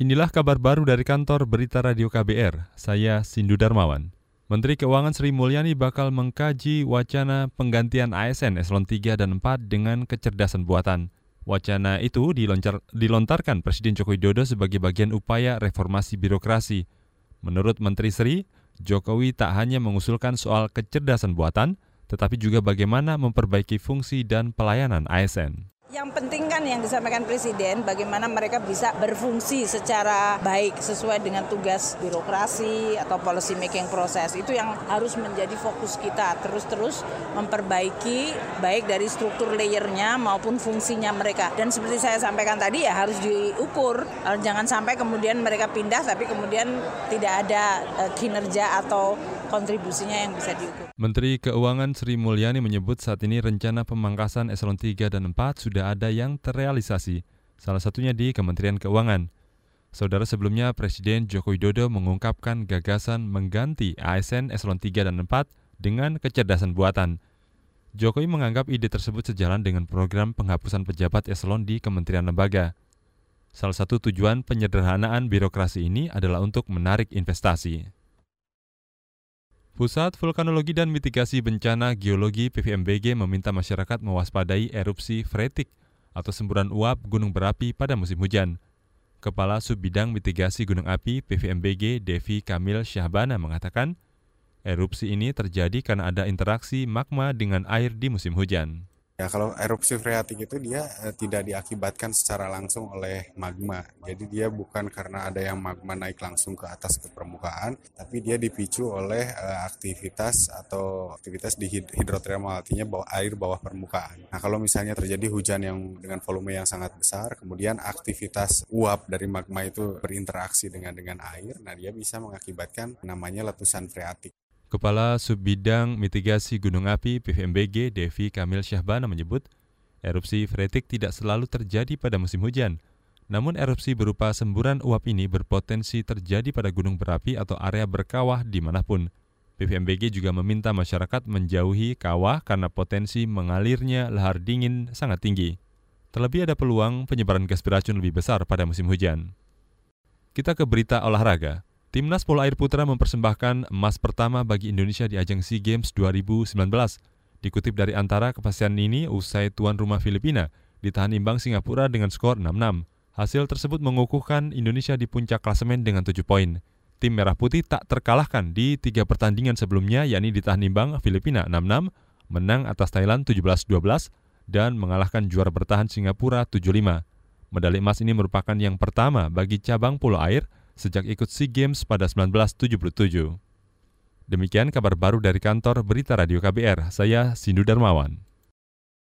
Inilah kabar baru dari kantor Berita Radio KBR. Saya Sindu Darmawan. Menteri Keuangan Sri Mulyani bakal mengkaji wacana penggantian ASN eselon 3 dan 4 dengan kecerdasan buatan. Wacana itu diloncar, dilontarkan Presiden Joko Widodo sebagai bagian upaya reformasi birokrasi. Menurut Menteri Sri, Jokowi tak hanya mengusulkan soal kecerdasan buatan, tetapi juga bagaimana memperbaiki fungsi dan pelayanan ASN. Yang penting kan yang disampaikan Presiden bagaimana mereka bisa berfungsi secara baik sesuai dengan tugas birokrasi atau policy making proses. Itu yang harus menjadi fokus kita terus-terus memperbaiki baik dari struktur layernya maupun fungsinya mereka. Dan seperti saya sampaikan tadi ya harus diukur. Jangan sampai kemudian mereka pindah tapi kemudian tidak ada eh, kinerja atau kontribusinya yang bisa diukur. Menteri Keuangan Sri Mulyani menyebut saat ini rencana pemangkasan eselon 3 dan 4 sudah ada yang terrealisasi, salah satunya di Kementerian Keuangan. Saudara sebelumnya Presiden Joko Widodo mengungkapkan gagasan mengganti ASN eselon 3 dan 4 dengan kecerdasan buatan. Jokowi menganggap ide tersebut sejalan dengan program penghapusan pejabat eselon di kementerian lembaga. Salah satu tujuan penyederhanaan birokrasi ini adalah untuk menarik investasi. Pusat Vulkanologi dan Mitigasi Bencana Geologi PVMBG meminta masyarakat mewaspadai erupsi freatik atau semburan uap gunung berapi pada musim hujan. Kepala Subbidang Mitigasi Gunung Api PVMBG Devi Kamil Syahbana mengatakan, erupsi ini terjadi karena ada interaksi magma dengan air di musim hujan. Ya kalau erupsi freatik itu dia eh, tidak diakibatkan secara langsung oleh magma. Jadi dia bukan karena ada yang magma naik langsung ke atas ke permukaan, tapi dia dipicu oleh eh, aktivitas atau aktivitas di hidrotermal artinya bawah air bawah permukaan. Nah kalau misalnya terjadi hujan yang dengan volume yang sangat besar, kemudian aktivitas uap dari magma itu berinteraksi dengan dengan air, nah dia bisa mengakibatkan namanya letusan freatik. Kepala Subbidang Mitigasi Gunung Api PVMBG Devi Kamil Syahbana menyebut, erupsi freatik tidak selalu terjadi pada musim hujan. Namun erupsi berupa semburan uap ini berpotensi terjadi pada gunung berapi atau area berkawah di mana pun. PVMBG juga meminta masyarakat menjauhi kawah karena potensi mengalirnya lahar dingin sangat tinggi. Terlebih ada peluang penyebaran gas beracun lebih besar pada musim hujan. Kita ke berita olahraga. Timnas Polo Air Putra mempersembahkan emas pertama bagi Indonesia di ajang SEA Games 2019. Dikutip dari antara kepastian ini, usai tuan rumah Filipina ditahan imbang Singapura dengan skor 6-6. Hasil tersebut mengukuhkan Indonesia di puncak klasemen dengan 7 poin. Tim Merah Putih tak terkalahkan di tiga pertandingan sebelumnya, yakni ditahan imbang Filipina 6-6, menang atas Thailand 17-12, dan mengalahkan juara bertahan Singapura 7-5. Medali emas ini merupakan yang pertama bagi cabang polo air sejak ikut SEA Games pada 1977. Demikian kabar baru dari kantor Berita Radio KBR, saya Sindu Darmawan.